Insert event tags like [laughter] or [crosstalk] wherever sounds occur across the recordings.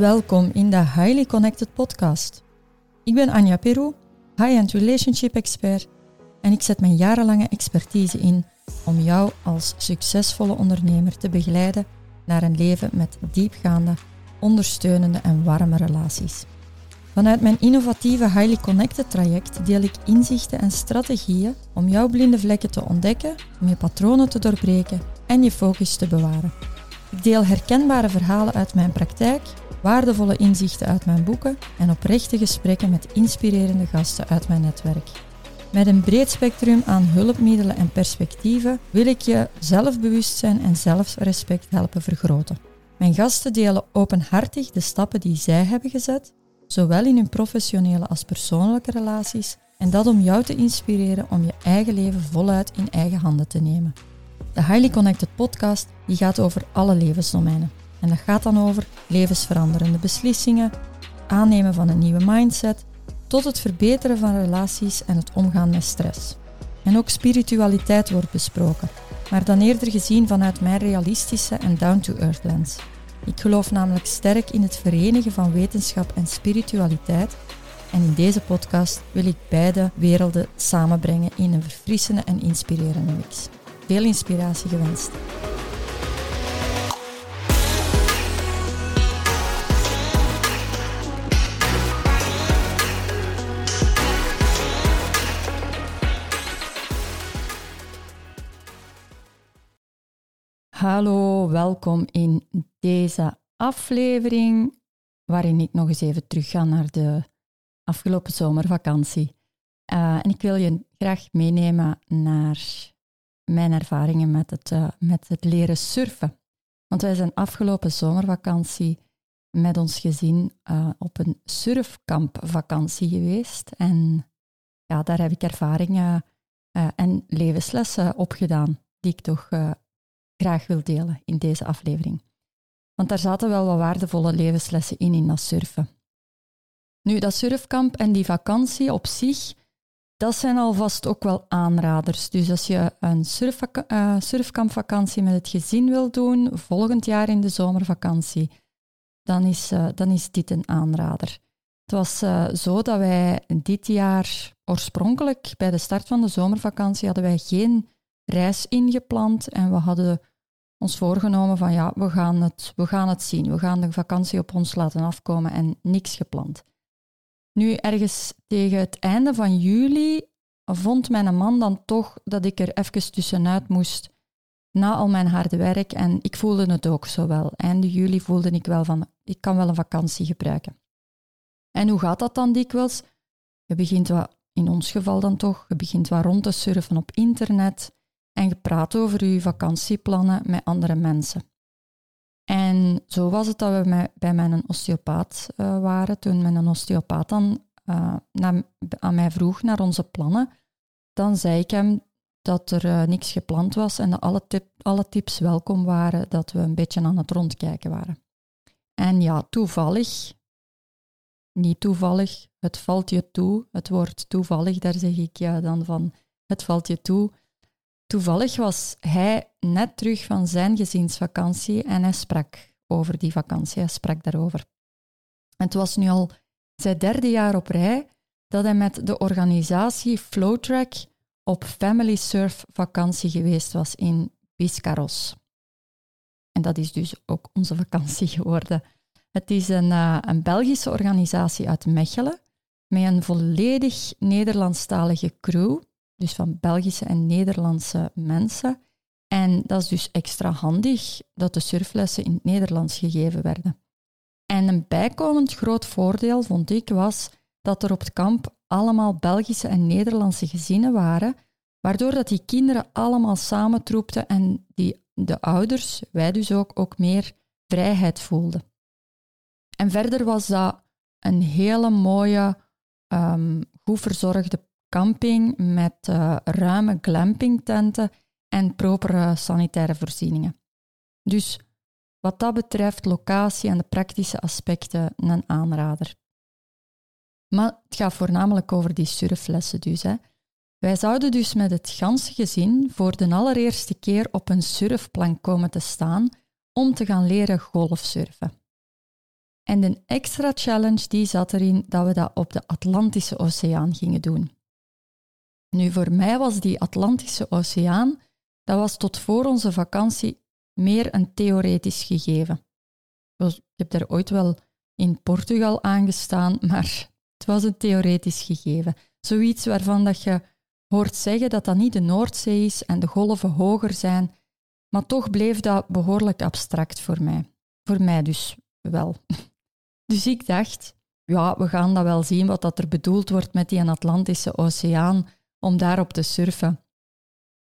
Welkom in de Highly Connected Podcast. Ik ben Anja Peru, high-end relationship expert, en ik zet mijn jarenlange expertise in om jou als succesvolle ondernemer te begeleiden naar een leven met diepgaande, ondersteunende en warme relaties. Vanuit mijn innovatieve Highly Connected traject deel ik inzichten en strategieën om jouw blinde vlekken te ontdekken, om je patronen te doorbreken en je focus te bewaren. Ik deel herkenbare verhalen uit mijn praktijk, waardevolle inzichten uit mijn boeken en oprechte gesprekken met inspirerende gasten uit mijn netwerk. Met een breed spectrum aan hulpmiddelen en perspectieven wil ik je zelfbewustzijn en zelfrespect helpen vergroten. Mijn gasten delen openhartig de stappen die zij hebben gezet, zowel in hun professionele als persoonlijke relaties, en dat om jou te inspireren om je eigen leven voluit in eigen handen te nemen. De Highly Connected podcast die gaat over alle levensdomeinen. En dat gaat dan over levensveranderende beslissingen, aannemen van een nieuwe mindset, tot het verbeteren van relaties en het omgaan met stress. En ook spiritualiteit wordt besproken, maar dan eerder gezien vanuit mijn realistische en down-to-earth lens. Ik geloof namelijk sterk in het verenigen van wetenschap en spiritualiteit en in deze podcast wil ik beide werelden samenbrengen in een verfrissende en inspirerende mix. Veel inspiratie gewenst. Hallo, welkom in deze aflevering, waarin ik nog eens even terug ga naar de afgelopen zomervakantie. Uh, en ik wil je graag meenemen naar mijn ervaringen met het, uh, met het leren surfen. Want wij zijn afgelopen zomervakantie met ons gezin uh, op een surfkampvakantie geweest. En ja, daar heb ik ervaringen en levenslessen opgedaan die ik toch graag wil delen in deze aflevering. Want daar zaten wel wat waardevolle levenslessen in, in dat surfen. Nu, dat surfkamp en die vakantie op zich, dat zijn alvast ook wel aanraders. Dus als je een uh, surfkampvakantie met het gezin wil doen, volgend jaar in de zomervakantie, dan is, uh, dan is dit een aanrader. Het was uh, zo dat wij dit jaar oorspronkelijk bij de start van de zomervakantie hadden wij geen reis ingepland en we hadden ons voorgenomen van ja, we gaan, het, we gaan het zien. We gaan de vakantie op ons laten afkomen en niks gepland. Nu, ergens tegen het einde van juli vond mijn man dan toch dat ik er even tussenuit moest na al mijn harde werk. En ik voelde het ook zo wel. Einde juli voelde ik wel van, ik kan wel een vakantie gebruiken. En hoe gaat dat dan dikwijls? Je begint wat, in ons geval dan toch, je begint wat rond te surfen op internet en je praat over je vakantieplannen met andere mensen. En zo was het dat we bij mijn osteopaat uh, waren. Toen mijn osteopaat dan naar, aan mij vroeg naar onze plannen, dan zei ik hem dat er uh, niks gepland was en dat alle, alle tips welkom waren, dat we een beetje aan het rondkijken waren. En ja, toevallig, niet toevallig, het valt je toe, het woord toevallig, daar zeg ik ja dan van, het valt je toe, Toevallig was hij net terug van zijn gezinsvakantie en hij sprak over die vakantie, hij sprak daarover. En het was nu al zijn derde jaar op rij dat hij met de organisatie Flowtrack op Family Surf vakantie geweest was in Biscarros. En dat is dus ook onze vakantie geworden. Het is een, uh, een Belgische organisatie uit Mechelen met een volledig Nederlandstalige crew dus van Belgische en Nederlandse mensen. En dat is dus extra handig dat de surflessen in het Nederlands gegeven werden. En een bijkomend groot voordeel, vond ik, was dat er op het kamp allemaal Belgische en Nederlandse gezinnen waren, waardoor dat die kinderen allemaal samentroepten en die, de ouders, wij dus ook, ook meer vrijheid voelden. En verder was dat een hele mooie, um, goed verzorgde camping met uh, ruime glampingtenten en propere sanitaire voorzieningen. Dus wat dat betreft, locatie en de praktische aspecten een aanrader. Maar het gaat voornamelijk over die surflessen dus. Hè. Wij zouden dus met het ganse gezin voor de allereerste keer op een surfplank komen te staan om te gaan leren golfsurfen. En de extra challenge die zat erin dat we dat op de Atlantische Oceaan gingen doen. Nu, voor mij was die Atlantische Oceaan, dat was tot voor onze vakantie meer een theoretisch gegeven. Ik heb daar ooit wel in Portugal aangestaan, [laughs] maar het was een theoretisch gegeven. Zoiets waarvan dat je hoort zeggen dat dat niet de Noordzee is en de golven hoger zijn, maar toch bleef dat behoorlijk abstract voor mij. Voor mij dus wel. [laughs] Dus ik dacht, ja, we gaan dat wel zien wat dat er bedoeld wordt met die Atlantische Oceaan om daarop te surfen.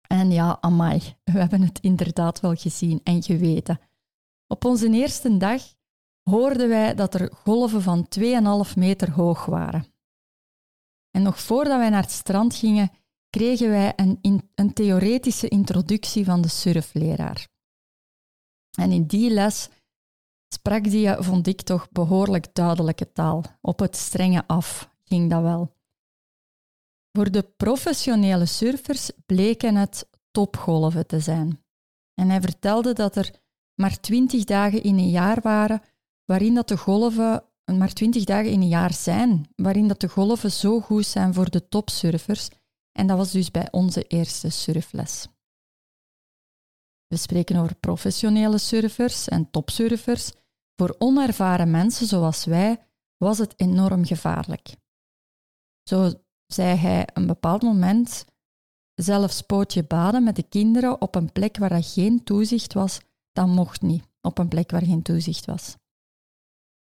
En ja, amai, we hebben het inderdaad wel gezien en geweten. Op onze eerste dag hoorden wij dat er golven van 2,5 meter hoog waren. En nog voordat wij naar het strand gingen, kregen wij een, een theoretische introductie van de surfleraar. En in die les sprak die, vond ik toch, behoorlijk duidelijke taal. Op het strenge af ging dat wel. Voor de professionele surfers bleken het topgolven te zijn. En hij vertelde dat er maar twintig dagen in een jaar waren waarin dat de golven maar twintig dagen in een jaar zijn, waarin dat de golven zo goed zijn voor de topsurfers. En dat was dus bij onze eerste surfles. We spreken over professionele surfers en topsurfers. Voor onervaren mensen zoals wij was het enorm gevaarlijk. Zo zei hij een bepaald moment zelfs pootje baden met de kinderen op een plek waar er geen toezicht was, dat mocht niet, op een plek waar geen toezicht was.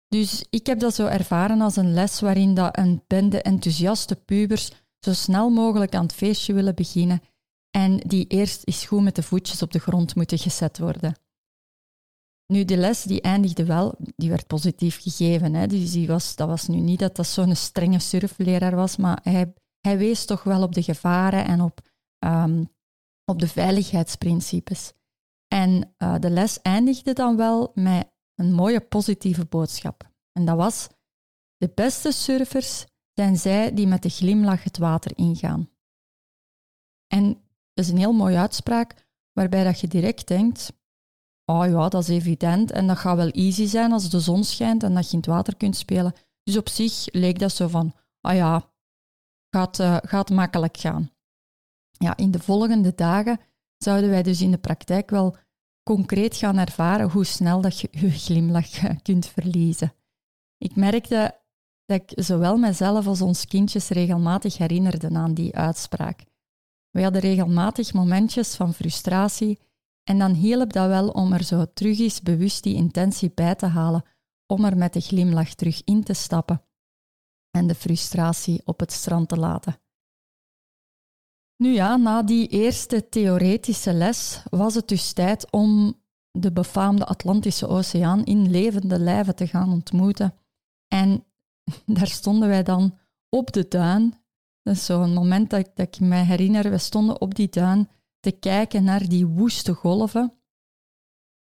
Dus ik heb dat zo ervaren als een les waarin dat een bende enthousiaste pubers zo snel mogelijk aan het feestje willen beginnen en die eerst eens goed met de voetjes op de grond moeten gezet worden. Nu, de les die eindigde wel, die werd positief gegeven. Hè. Dus die was, dat was nu niet dat dat zo'n strenge surfleraar was, maar hij, hij wees toch wel op de gevaren en op, um, op de veiligheidsprincipes. En uh, de les eindigde dan wel met een mooie positieve boodschap. En dat was: de beste surfers zijn zij die met de glimlach het water ingaan. En dat is een heel mooie uitspraak, waarbij dat je direct denkt: oh ja, dat is evident en dat gaat wel easy zijn als de zon schijnt en dat je in het water kunt spelen. Dus op zich leek dat zo van: ah ja, gaat, uh, gaat makkelijk gaan. Ja, in de volgende dagen zouden wij dus in de praktijk wel concreet gaan ervaren hoe snel dat je je glimlach eh, [laughs] kunt verliezen. Ik merkte dat ik zowel mezelf als ons kindjes regelmatig herinnerde aan die uitspraak. We hadden regelmatig momentjes van frustratie en dan hielp dat wel om er zo terug eens bewust die intentie bij te halen, om er met de glimlach terug in te stappen en de frustratie op het strand te laten. Nu ja, na die eerste theoretische les was het dus tijd om de befaamde Atlantische Oceaan in levende lijven te gaan ontmoeten. En [laughs] daar stonden wij dan op de duin. Dat is zo'n moment dat ik, dat ik me herinner. We stonden op die duin te kijken naar die woeste golven.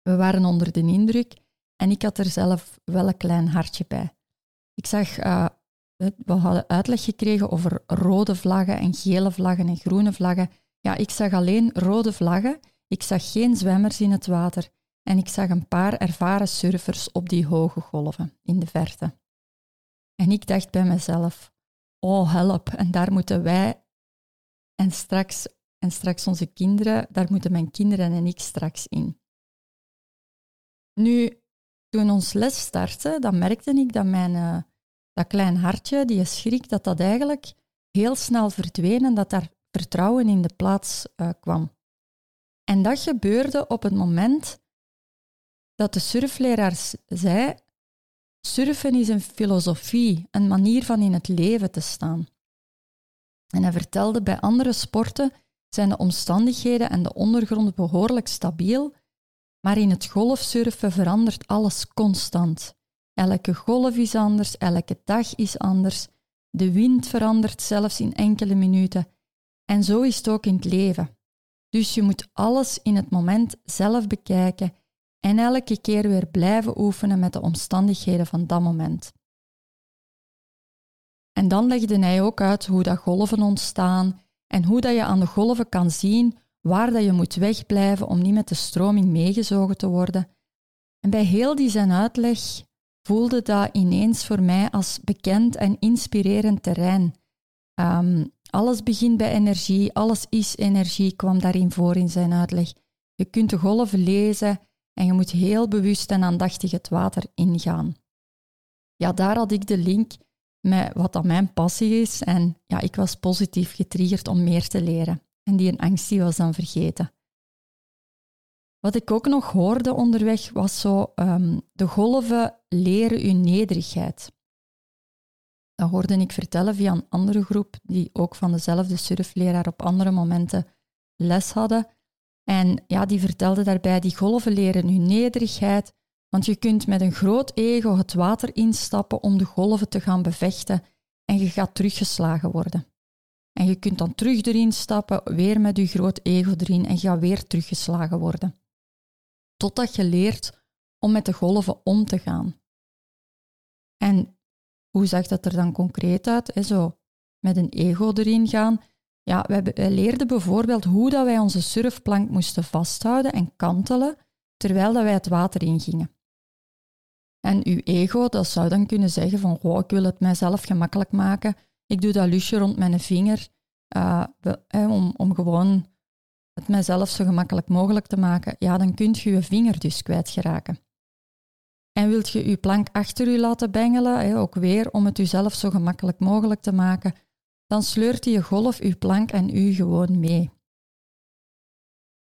We waren onder de indruk en ik had er zelf wel een klein hartje bij. Ik zag uh, we hadden uitleg gekregen over rode vlaggen en gele vlaggen en groene vlaggen. Ja, ik zag alleen rode vlaggen. Ik zag geen zwemmers in het water. En ik zag een paar ervaren surfers op die hoge golven in de verte. En ik dacht bij mezelf: Oh, help, en daar moeten wij en straks, en straks onze kinderen, daar moeten mijn kinderen en ik straks in. Nu, toen ons les startte, dan merkte ik dat mijn uh, dat klein hartje, die schrik, dat dat eigenlijk heel snel verdween en dat daar vertrouwen in de plaats uh, kwam. En dat gebeurde op het moment dat de surfleraar zei: surfen is een filosofie, een manier van in het leven te staan. En hij vertelde bij andere sporten zijn de omstandigheden en de ondergrond behoorlijk stabiel, maar in het golfsurfen verandert alles constant. Elke golf is anders, elke dag is anders. De wind verandert zelfs in enkele minuten. En zo is het ook in het leven. Dus je moet alles in het moment zelf bekijken en elke keer weer blijven oefenen met de omstandigheden van dat moment. En dan legde hij ook uit hoe dat golven ontstaan en hoe dat je aan de golven kan zien waar dat je moet wegblijven om niet met de stroming meegezogen te worden. En bij heel die zijn uitleg voelde dat ineens voor mij als bekend en inspirerend terrein. Ehm, alles begint bij energie, alles is energie, kwam daarin voor in zijn uitleg. Je kunt de golven lezen en je moet heel bewust en aandachtig het water ingaan. Ja, daar had ik de link met wat dan mijn passie is en ja, ik was positief getriggerd om meer te leren. En die angst die was dan vergeten. Wat ik ook nog hoorde onderweg was zo, um, de golven leren uw nederigheid. Dat hoorde ik vertellen via een andere groep die ook van dezelfde surfleraar op andere momenten les hadden. En ja, die vertelde daarbij, die golven leren uw nederigheid, want je kunt met een groot ego het water instappen om de golven te gaan bevechten en je gaat teruggeslagen worden. En je kunt dan terug erin stappen, weer met je groot ego erin en je gaat weer teruggeslagen worden. Totdat je leert om met de golven om te gaan. En hoe zag dat er dan concreet uit? Zo met een ego erin gaan. Ja, wij, leerden bijvoorbeeld hoe dat wij onze surfplank moesten vasthouden en kantelen terwijl dat wij het water ingingen. En uw ego, dat zou dan kunnen zeggen van, oh, ik wil het mijzelf gemakkelijk maken. Ik doe dat lusje rond mijn vinger uh, om, om gewoon het mijzelf zo gemakkelijk mogelijk te maken. Ja, dan kunt je je vinger dus kwijtgeraken. En wilt je je plank achter u laten bengelen, ook weer om het uzelf zo gemakkelijk mogelijk te maken, dan sleurt die golf uw plank en u gewoon mee.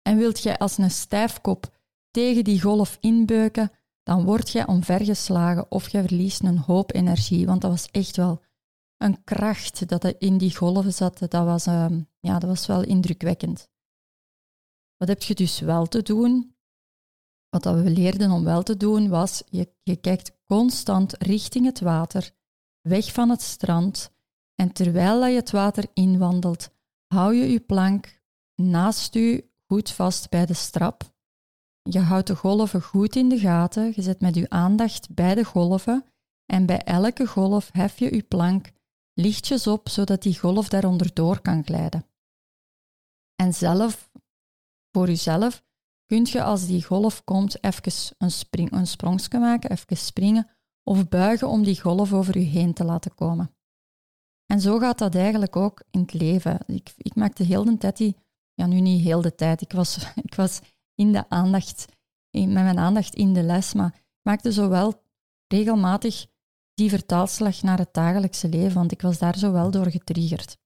En wilt jij als een stijfkop tegen die golf inbeuken, dan word jij omvergeslagen of je verliest een hoop energie, want dat was echt wel een kracht dat er in die golven zat. Dat was, uh, ja, dat was wel indrukwekkend. Wat heb je dus wel te doen? Wat we leerden om wel te doen was, je, je kijkt constant richting het water, weg van het strand, en terwijl je het water inwandelt, hou je je plank naast u goed vast bij de strap. Je houdt de golven goed in de gaten, je zet met je aandacht bij de golven en bij elke golf hef je je plank lichtjes op, zodat die golf daaronder door kan glijden. En zelf, voor jezelf, kun je als die golf komt even een, spring, een maken, even springen of buigen om die golf over je heen te laten komen. En zo gaat dat eigenlijk ook in het leven. Ik, ik maakte heel de tijd die, ja nu niet heel de tijd, ik was, [laughs] ik was in de aandacht, met mijn aandacht in de les, maar maakte zowel regelmatig die vertaalslag naar het dagelijkse leven, want ik was daar zo wel door getriggerd.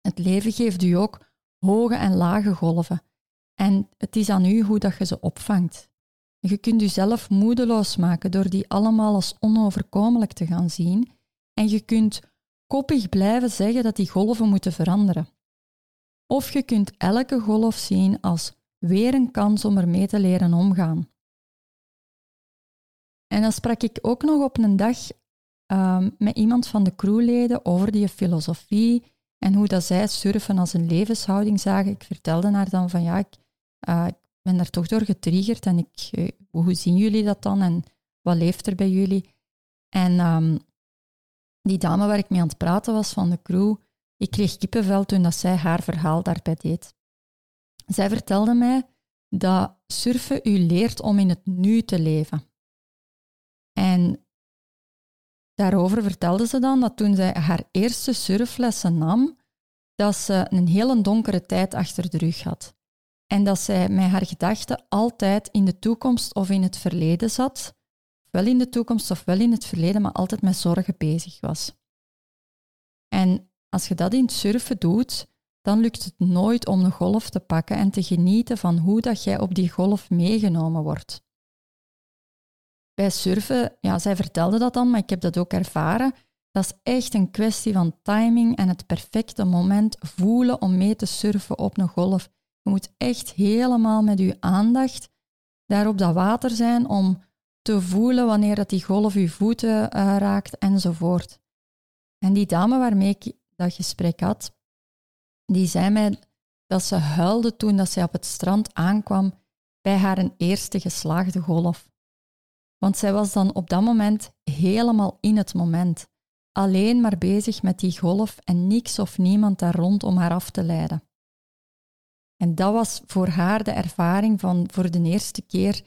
Het leven geeft u ook hoge en lage golven. En het is aan u hoe dat je ze opvangt. Je kunt jezelf moedeloos maken door die allemaal als onoverkomelijk te gaan zien. En je kunt koppig blijven zeggen dat die golven moeten veranderen. Of je kunt elke golf zien als weer een kans om ermee te leren omgaan. En dan sprak ik ook nog op een dag um, met iemand van de crewleden over die filosofie en hoe dat zij surfen als een levenshouding zagen. Ik vertelde haar dan van ja, ik, ik ben daar toch door getriggerd en ik, uh, hoe zien jullie dat dan en wat leeft er bij jullie? En um, die dame waar ik mee aan het praten was van de crew, ik kreeg kippenvel toen dat zij haar verhaal daarbij deed. Zij vertelde mij dat surfen u leert om in het nu te leven. En daarover vertelde ze dan dat toen zij haar eerste surflessen nam, dat ze een hele donkere tijd achter de rug had. En dat zij met haar gedachten altijd in de toekomst of in het verleden zat, wel in de toekomst of wel in het verleden, maar altijd met zorgen bezig was. En als je dat in het surfen doet, dan lukt het nooit om een golf te pakken en te genieten van hoe dat jij op die golf meegenomen wordt. Bij surfen, ja, zij vertelde dat dan, maar ik heb dat ook ervaren. Dat is echt een kwestie van timing en het perfecte moment voelen om mee te surfen op een golf. Je moet echt helemaal met je aandacht daar op dat water zijn om te voelen wanneer dat die golf je voeten uh, raakt enzovoort. En die dame waarmee ik dat gesprek had, die zei mij dat ze huilde toen dat zij op het strand aankwam bij haar eerste geslaagde golf. Want zij was dan op dat moment helemaal in het moment, alleen maar bezig met die golf en niks of niemand daar rond om haar af te leiden. En dat was voor haar de ervaring van voor de eerste keer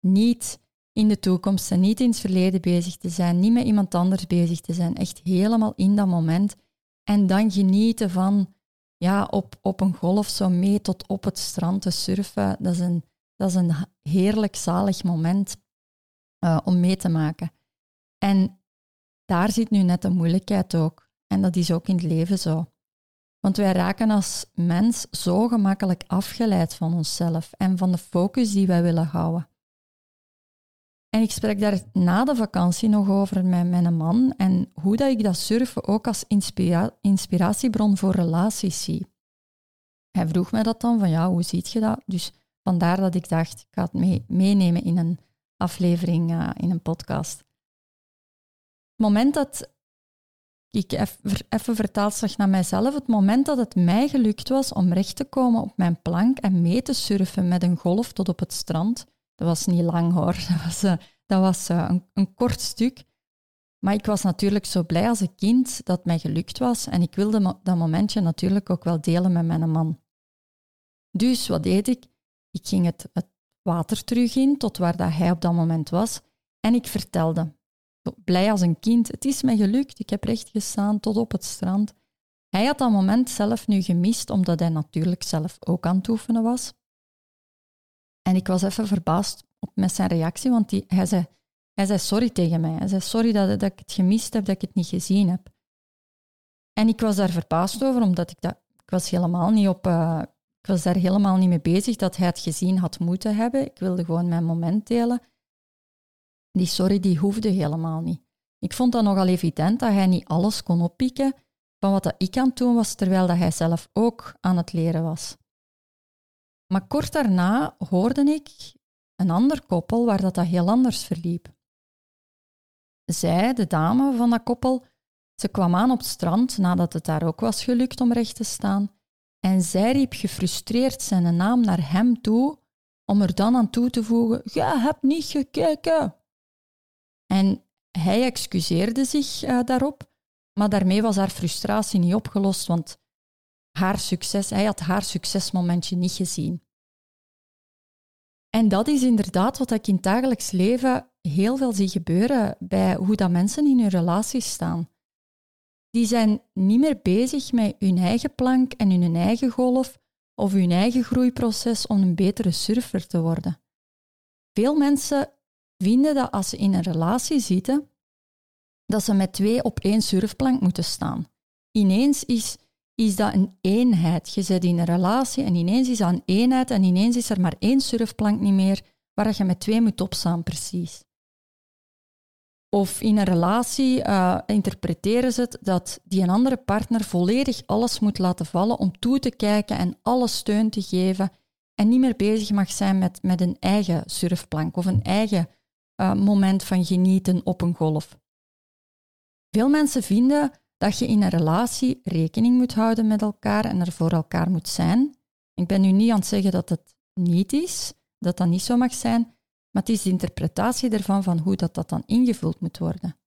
niet in de toekomst en niet in het verleden bezig te zijn, niet met iemand anders bezig te zijn, echt helemaal in dat moment. En dan genieten van ja, op, op een golf zo mee tot op het strand te surfen. Dat is een, dat is een heerlijk zalig moment uh, om mee te maken. En daar zit nu net de moeilijkheid ook. En dat is ook in het leven zo. Want wij raken als mens zo gemakkelijk afgeleid van onszelf en van de focus die wij willen houden. En ik spreek daar na de vakantie nog over met mijn man en hoe dat ik dat surfen ook als inspira inspiratiebron voor relaties zie. Hij vroeg mij dat dan, van ja, hoe ziet je dat? Dus vandaar dat ik dacht, ik ga het mee meenemen in een aflevering, uh, in een podcast. Het moment dat ik even vertaalslag naar mijzelf, het moment dat het mij gelukt was om recht te komen op mijn plank en mee te surfen met een golf tot op het strand, dat was niet lang hoor, [laughs] dat was, dat was uh, een, een, kort stuk. Maar ik was natuurlijk zo blij als een kind dat het mij gelukt was en ik wilde dat momentje natuurlijk ook wel delen met mijn man. Dus wat deed ik? Ik ging het, water terug in tot waar dat hij op dat moment was en ik vertelde. Blij als een kind, het is mij gelukt, ik heb recht gestaan tot op het strand. Hij had dat moment zelf nu gemist, omdat hij natuurlijk zelf ook aan het oefenen was. En ik was even verbaasd op, met zijn reactie, want hij, zei, hij zei sorry tegen mij. Hij zei sorry dat, dat ik het gemist heb, dat ik het niet gezien heb. En ik was daar verbaasd over, omdat ik dat... Ik was helemaal niet op... Uh, ik was daar helemaal niet mee bezig dat hij het gezien had moeten hebben. Ik wilde gewoon mijn moment delen. Die sorry, die hoefde helemaal niet. Ik vond dat nogal evident dat hij niet alles kon oppikken van wat ik aan het doen was, terwijl dat hij zelf ook aan het leren was. Maar kort daarna hoorde ik een ander koppel waar dat, dat heel anders verliep. Zij, de dame van dat koppel, ze kwam aan op het strand nadat het daar ook was gelukt om recht te staan. En zij riep gefrustreerd zijn naam naar hem toe, om er dan aan toe te voegen: Je hebt niet gekeken. En hij excuseerde zich uh, daarop, maar daarmee was haar frustratie niet opgelost, want haar succes, hij had haar succesmomentje niet gezien. En dat is inderdaad wat ik in het dagelijks leven heel veel zie gebeuren bij hoe dat mensen in hun relaties staan. Die zijn niet meer bezig met hun eigen plank en hun eigen golf of hun eigen groeiproces om een betere surfer te worden. Veel mensen vinden dat als ze in een relatie zitten, dat ze met twee op één surfplank moeten staan. Ineens is is dat een eenheid. Je zit in een relatie en ineens is dat een eenheid en ineens is er maar één surfplank niet meer waar je met twee moet opstaan, precies. Of in een relatie uh, interpreteren ze het dat die een andere partner volledig alles moet laten vallen om toe te kijken en alle steun te geven en niet meer bezig mag zijn met, met een eigen surfplank of een eigen uh, moment van genieten op een golf. Veel mensen vinden dat je in een relatie rekening moet houden met elkaar en er voor elkaar moet zijn. Ik ben nu niet aan het zeggen dat het niet is, dat dat niet zo mag zijn, maar het is de interpretatie ervan van hoe dat, dat dan ingevuld moet worden.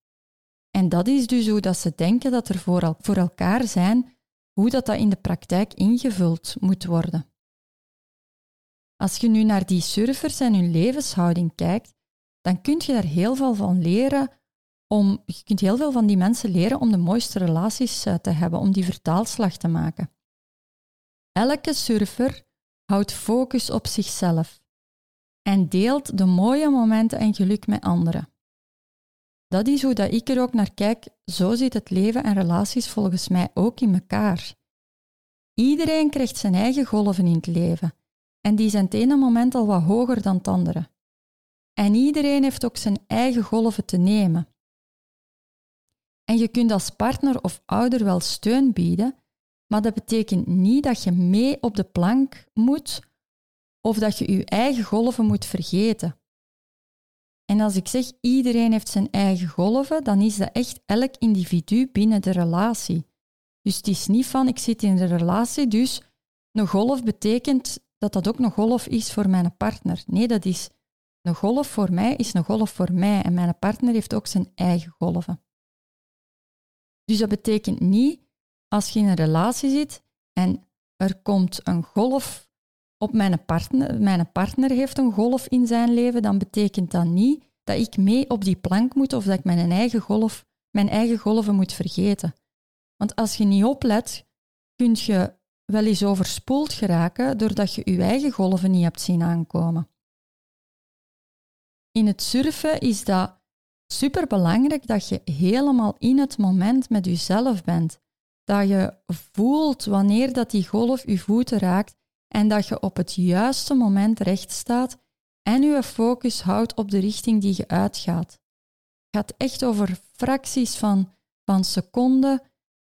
En dat is dus hoe dat ze denken dat er voor, elkaar zijn, hoe dat, dat in de praktijk ingevuld moet worden. Als je nu naar die surfers en hun levenshouding kijkt, dan kun je daar heel veel van leren om, je kunt heel veel van die mensen leren om de mooiste relaties eh, te hebben, om die vertaalslag te maken. Elke surfer houdt focus op zichzelf en deelt de mooie momenten en geluk met anderen. Dat is hoe dat ik er ook naar kijk. Zo zit het leven en relaties volgens mij ook in elkaar. Iedereen krijgt zijn eigen golven in het leven en die zijn het ene moment al wat hoger dan het andere. En iedereen heeft ook zijn eigen golven te nemen. En je kunt als partner of ouder wel steun bieden, maar dat betekent niet dat je mee op de plank moet of dat je je eigen golven moet vergeten. En als ik zeg iedereen heeft zijn eigen golven, dan is dat echt elk individu binnen de relatie. Dus het is niet van ik zit in de relatie, dus een golf betekent dat dat ook een golf is voor mijn partner. Nee, dat is een golf voor mij is een golf voor mij en mijn partner heeft ook zijn eigen golven. Dus dat betekent niet, als je in een relatie zit en er komt een golf op mijn partner, mijn partner heeft een golf in zijn leven, dan betekent dat niet dat ik mee op die plank moet of dat ik mijn eigen, golf, mijn eigen golven moet vergeten. Want als je niet oplet, kun je wel eens overspoeld geraken doordat je je eigen golven niet hebt zien aankomen. In het surfen is dat superbelangrijk dat je helemaal in het moment met jezelf bent. Dat je voelt wanneer dat die golf je voeten raakt en dat je op het juiste moment recht staat en je focus houdt op de richting die je uitgaat. Het gaat echt over fracties van, van seconden.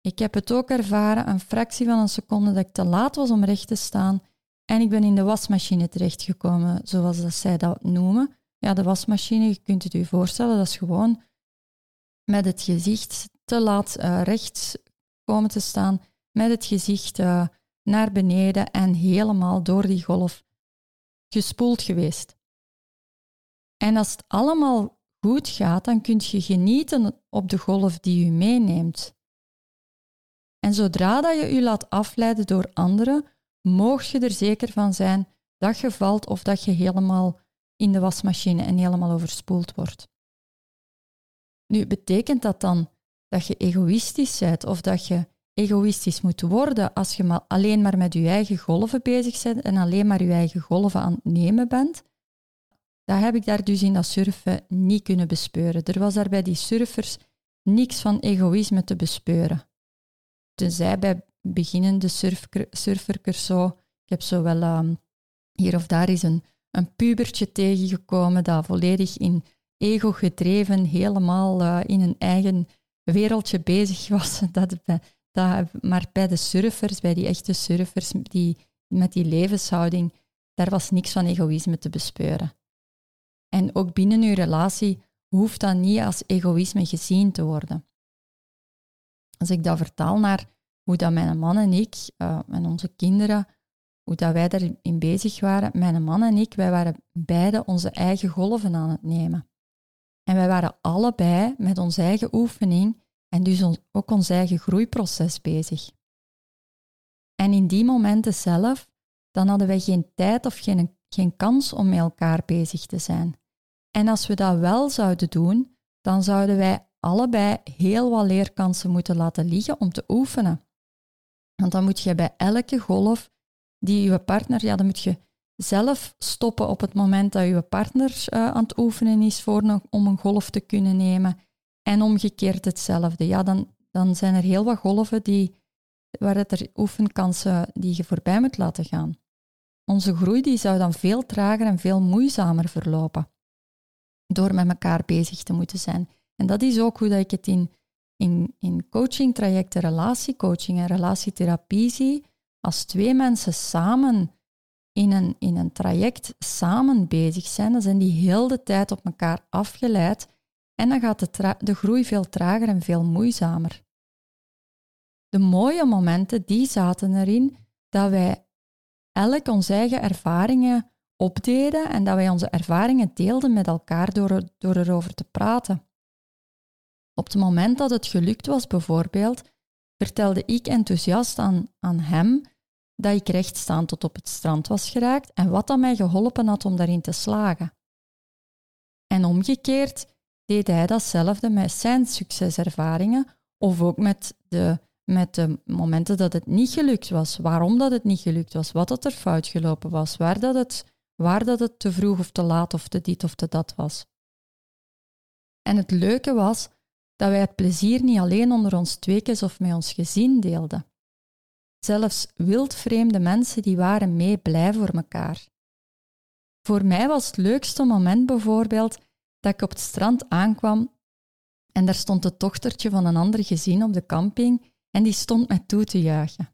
Ik heb het ook ervaren, een fractie van een seconde dat ik te laat was om recht te staan en ik ben in de wasmachine terechtgekomen, zoals dat zij dat noemen. Ja, de wasmachine, je kunt het je voorstellen, dat is gewoon met het gezicht te laat uh, recht komen te staan, met het gezicht uh, naar beneden en helemaal door die golf gespoeld geweest. En als het allemaal goed gaat, dan kun je genieten op de golf die u meeneemt. En zodra dat je je laat afleiden door anderen, moog je er zeker van zijn dat je valt of dat je helemaal in de wasmachine en helemaal overspoeld wordt. Nu, betekent dat dan dat je egoïstisch bent of dat je egoïstisch moet worden als je maar alleen maar met je eigen golven bezig bent en alleen maar je eigen golven aan het nemen bent? Dat heb ik daar dus in dat surfen niet kunnen bespeuren. Er was daar bij die surfers niks van egoïsme te bespeuren. Tenzij bij beginnende surferkers zo. Ik heb zo wel um, hier of daar is een, een pubertje tegengekomen dat volledig in ego gedreven, helemaal uh, in een eigen wereldje bezig was. [laughs] Dat, dat, maar bij de surfers, bij die echte surfers, die, met die levenshouding, daar was niks van egoïsme te bespeuren. En ook binnen uw relatie hoeft dat niet als egoïsme gezien te worden. Als ik dat vertaal naar hoe dat mijn man en ik uh, en onze kinderen, hoe dat wij daarin bezig waren, mijn man en ik, wij waren beide onze eigen golven aan het nemen. En wij waren allebei met onze eigen oefening en dus ook ons eigen groeiproces bezig. En in die momenten zelf, dan hadden wij geen tijd of geen, geen kans om met elkaar bezig te zijn. En als we dat wel zouden doen, dan zouden wij allebei heel wat leerkansen moeten laten liggen om te oefenen. Want dan moet je bij elke golf die je partner, ja, dan moet je zelf stoppen op het moment dat je partner uh, aan het oefenen is voor om een golf te kunnen nemen. En omgekeerd hetzelfde. Ja, dan, dan zijn er heel wat golven die, waar het er oefenkansen die je voorbij moet laten gaan. Onze groei die zou dan veel trager en veel moeizamer verlopen door met elkaar bezig te moeten zijn. En dat is ook hoe dat ik het in, in, in coaching-trajecten, relatiecoaching en relatietherapie zie. Als twee mensen samen in een, in een traject samen bezig zijn, dan zijn die heel de tijd op elkaar afgeleid en dan gaat de, de groei veel trager en veel moeizamer. De mooie momenten, die zaten erin dat wij elk onze eigen ervaringen opdeden en dat wij onze ervaringen deelden met elkaar door, door erover te praten. Op het moment dat het gelukt was, bijvoorbeeld, vertelde ik enthousiast aan, aan hem dat ik rechtstaan tot op het strand was geraakt en wat dat mij geholpen had om daarin te slagen. En omgekeerd deed hij datzelfde met zijn succeservaringen of ook met de, met de momenten dat het niet gelukt was, waarom dat het niet gelukt was, wat dat er fout gelopen was, waar dat het waar dat het te vroeg of te laat of te dit of te dat was. En het leuke was dat wij het plezier niet alleen onder ons tweekes of met ons gezin deelden. Zelfs wildvreemde mensen die waren mee blij voor elkaar. Voor mij was het leukste moment bijvoorbeeld dat ik op het strand aankwam en daar stond het dochtertje van een ander gezin op de camping en die stond mij toe te juichen.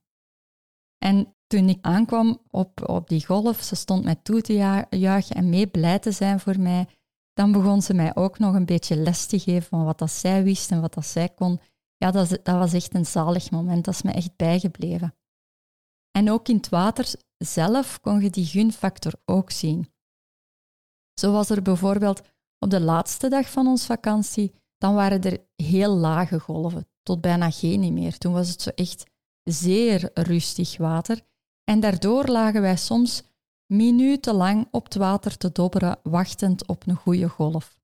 En toen ik aankwam op, op die golf, ze stond mij toe te juichen en mee blij te zijn voor mij. Dan begon ze mij ook nog een beetje les te geven van wat dat zij wist en wat dat zij kon. Ja, dat, dat was echt een zalig moment. Dat is me echt bijgebleven. En ook in het water zelf kon je die gunfactor ook zien. Zo was er bijvoorbeeld op de laatste dag van onze vakantie, dan waren er heel lage golven, tot bijna geen meer. Toen was het zo echt zeer rustig water. En daardoor lagen wij soms minutenlang op het water te dobberen, wachtend op een goede golf.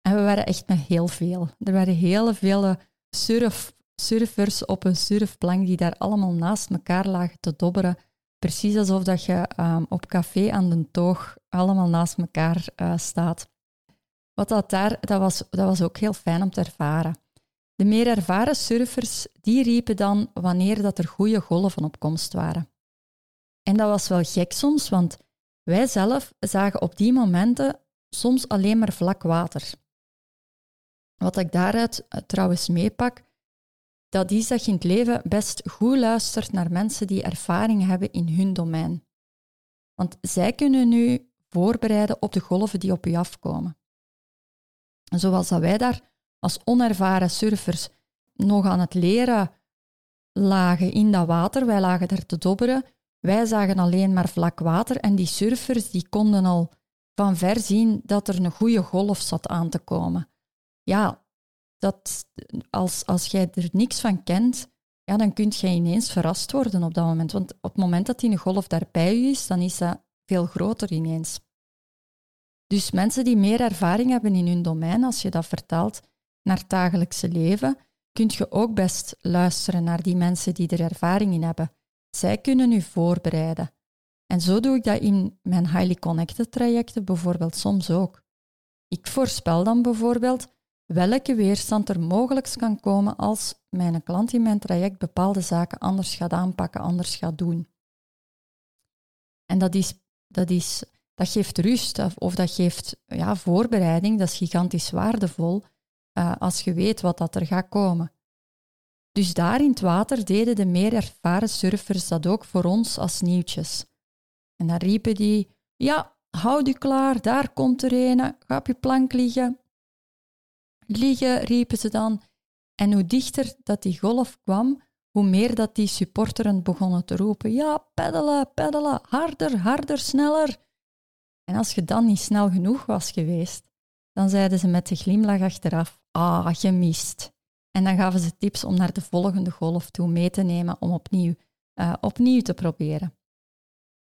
En we waren echt met heel veel. Er waren heel veel surf, surfers op een surfplank die daar allemaal naast elkaar lagen te dobberen. Precies alsof dat je um, op café aan de toog allemaal naast elkaar uh, staat. Wat dat daar, dat was, dat was ook heel fijn om te ervaren. De meer ervaren surfers, die riepen dan wanneer dat er goede golven op komst waren. En dat was wel gek soms, want wij zelf zagen op die momenten soms alleen maar vlak water. Wat ik daaruit eh, trouwens meepak, dat is dat je in het leven best goed luistert naar mensen die ervaring hebben in hun domein. Want zij kunnen u voorbereiden op de golven die op u afkomen. zoals dat wij daar als onervaren surfers nog aan het leren lagen in dat water, wij lagen daar te dobberen, wij zagen alleen maar vlak water en die surfers die konden al van ver zien dat er een goede golf zat aan te komen. Ja, dat, als, als jij er niks van kent, ja, dan kun je ineens verrast worden op dat moment. Want op het moment dat die golf daar bij je is, dan is dat veel groter ineens. Dus mensen die meer ervaring hebben in hun domein, als je dat vertaalt naar het dagelijkse leven, kun je ook best luisteren naar die mensen die er ervaring in hebben. Zij kunnen u voorbereiden. En zo doe ik dat in mijn highly connected trajecten bijvoorbeeld soms ook. Ik voorspel dan bijvoorbeeld welke weerstand er mogelijk kan komen als mijn klant in mijn traject bepaalde zaken anders gaat aanpakken, anders gaat doen. En dat, is, dat, is, dat geeft rust of, dat geeft ja, voorbereiding, dat is gigantisch waardevol uh, als je weet wat dat er gaat komen. Dus daar in het water deden de meer ervaren surfers dat ook voor ons als nieuwtjes. En dan riepen die, ja, houd je klaar, daar komt er een, ga op je plank liggen. Liggen, riepen ze dan. En hoe dichter dat die golf kwam, hoe meer dat die supporteren begonnen te roepen, ja, peddelen, peddelen, harder, harder, sneller. En als je dan niet snel genoeg was geweest, dan zeiden ze met de glimlach achteraf, ah, gemist. En dan gaven ze tips om naar de volgende golf toe mee te nemen om opnieuw, uh, opnieuw te proberen.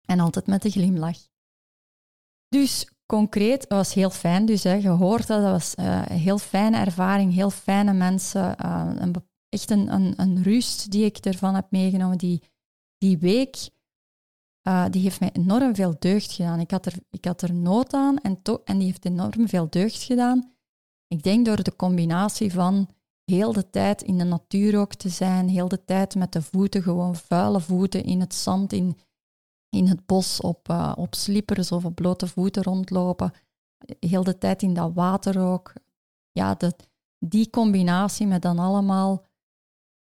En altijd met de glimlach. Dus concreet, was heel fijn. Dus hè, je hoort dat, dat was een heel fijne ervaring, heel fijne mensen. Uh, een, echt een, een, rust die ik ervan heb meegenomen. Die, die week, die heeft mij enorm veel deugd gedaan. Ik had er, ik had er nood aan en, en die heeft enorm veel deugd gedaan. Ik denk door de combinatie van heel de tijd in de natuur ook te zijn, heel de tijd met de voeten, gewoon vuile voeten in het zand, in, in het bos, op, uh, op slippers of op blote voeten rondlopen, heel de tijd in dat water ook. Ja, dat, die combinatie met dan allemaal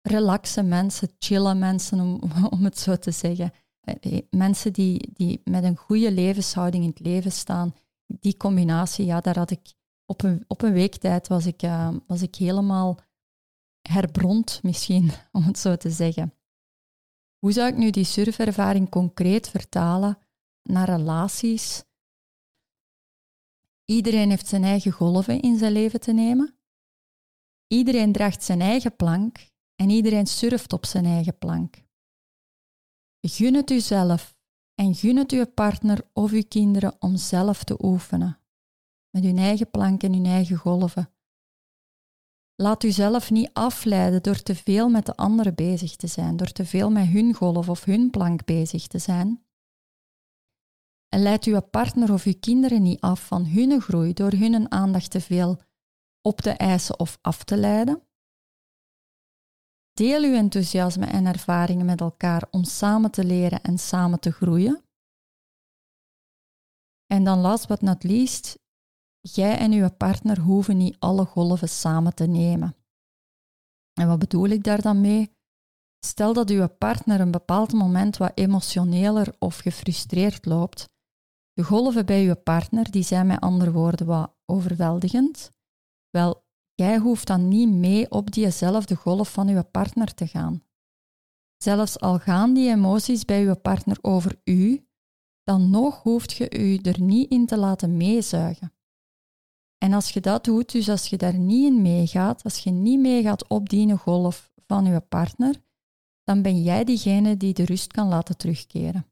relaxe mensen, chille mensen, om, [laughs] om het zo te zeggen. Eh, mensen die, die met een goede levenshouding in het leven staan, die combinatie, ja, daar had ik op een, op een week tijd was ik, uh, was ik helemaal herbrond, misschien, [laughs] om het zo te zeggen. Hoe zou ik nu die surfervaring concreet vertalen naar relaties? Iedereen heeft zijn eigen golven in zijn leven te nemen. Iedereen draagt zijn eigen plank en iedereen surft op zijn eigen plank. Gun het uzelf en gun het uw partner of uw kinderen om zelf te oefenen met hun eigen plank en hun eigen golven. Laat u zelf niet afleiden door te veel met de anderen bezig te zijn, door te veel met hun golf of hun plank bezig te zijn. En leid uw partner of uw kinderen niet af van hun groei door hun aandacht te veel op te eisen of af te leiden. Deel uw enthousiasme en ervaringen met elkaar om samen te leren en samen te groeien. En dan last but not least, Jij en uw partner hoeven niet alle golven samen te nemen. En wat bedoel ik daar dan mee? Stel dat uw partner een bepaald moment wat emotioneler of gefrustreerd loopt. De golven bij uw partner die zijn met andere woorden wat overweldigend. Wel, jij hoeft dan niet mee op diezelfde golf van uw partner te gaan. Zelfs al gaan die emoties bij uw partner over u, dan nog hoeft je u er niet in te laten meezuigen. En als je dat doet, dus als je daar niet in meegaat, als je niet meegaat op die golf van je partner, dan ben jij diegene die de rust kan laten terugkeren.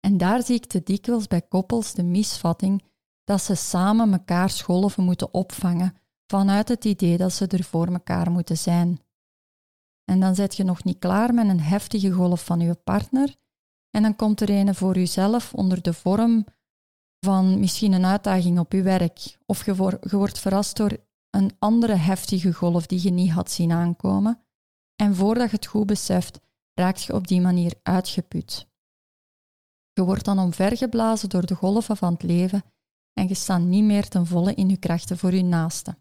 En daar zie ik te dikwijls bij koppels de misvatting dat ze samen mekaars golven moeten opvangen vanuit het idee dat ze er voor elkaar moeten zijn. En dan zet je nog niet klaar met een heftige golf van je partner. En dan komt er een voor jezelf onder de vorm van misschien een uitdaging op je werk. Of je, wordt verrast door een andere heftige golf die je niet had zien aankomen. En voordat je het goed beseft, raakt je op die manier uitgeput. Je wordt dan omvergeblazen door de golven van het leven en je staat niet meer ten volle in je krachten voor je naaste.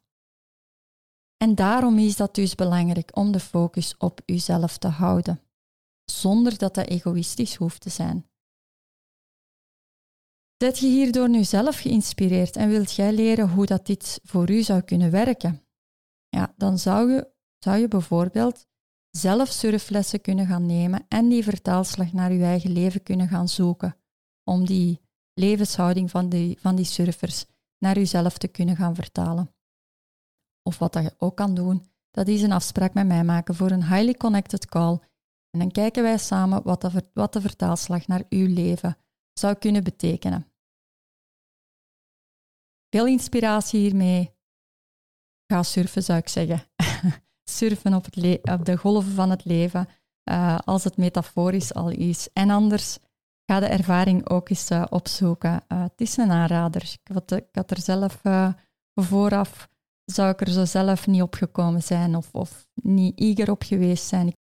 En daarom is dat dus belangrijk om de focus op jezelf te houden, zonder dat dat egoïstisch hoeft te zijn. Zet je hierdoor nu zelf geïnspireerd en wilt jij leren hoe dat dit voor u zou kunnen werken? Ja, dan zou je, zou je bijvoorbeeld zelf surflessen kunnen gaan nemen en die vertaalslag naar je eigen leven kunnen gaan zoeken, om die levenshouding van die, van die surfers naar jezelf te kunnen gaan vertalen. Of wat dat je ook kan doen, dat is een afspraak met mij maken voor een highly connected call. En dan kijken wij samen wat wat de vertaalslag naar uw leven zou kunnen betekenen. Veel inspiratie hiermee. Ga surfen, zou ik zeggen. [laughs] surfen op, het op, de golven van het leven, uh, als het metaforisch al is. En anders, ga de ervaring ook eens uh, opzoeken. Uh, het is een aanrader. Ik had, ik had er zelf vooraf zou ik er zo zelf niet op gekomen zijn of, of niet eager op geweest zijn. Ik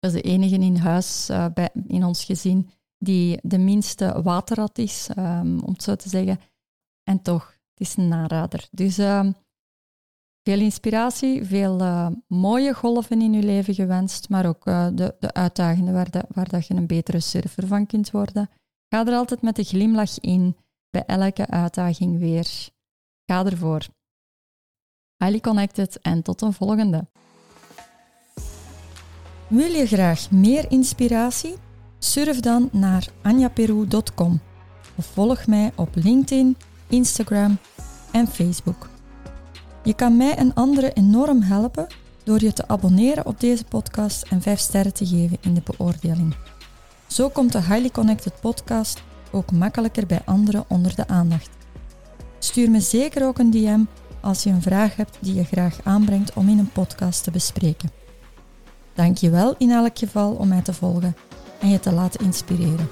was de enige in huis, bij, in ons gezin, die de minste waterrat is, um, om het zo te zeggen. En toch, het is een narader. Dus uh, veel inspiratie, veel uh, mooie golven in je leven gewenst, maar ook uh, de, de uitdagingen waar, de, waar dat je een betere surfer van kunt worden. Ga er altijd met een glimlach in, bij elke uitdaging weer. Ga ervoor highly connected en tot een volgende. Wil je graag meer inspiratie? Surf dan naar anjaperu.com of volg mij op LinkedIn, Instagram en Facebook. Je kan mij en anderen enorm helpen door je te abonneren op deze podcast en 5 sterren te geven in de beoordeling. Zo komt de Highly Connected podcast ook makkelijker bij anderen onder de aandacht. Stuur me zeker ook een DM als je een vraag hebt die je graag aanbrengt om in een podcast te bespreken. Dank je wel in elk geval om mij te volgen en je te laten inspireren.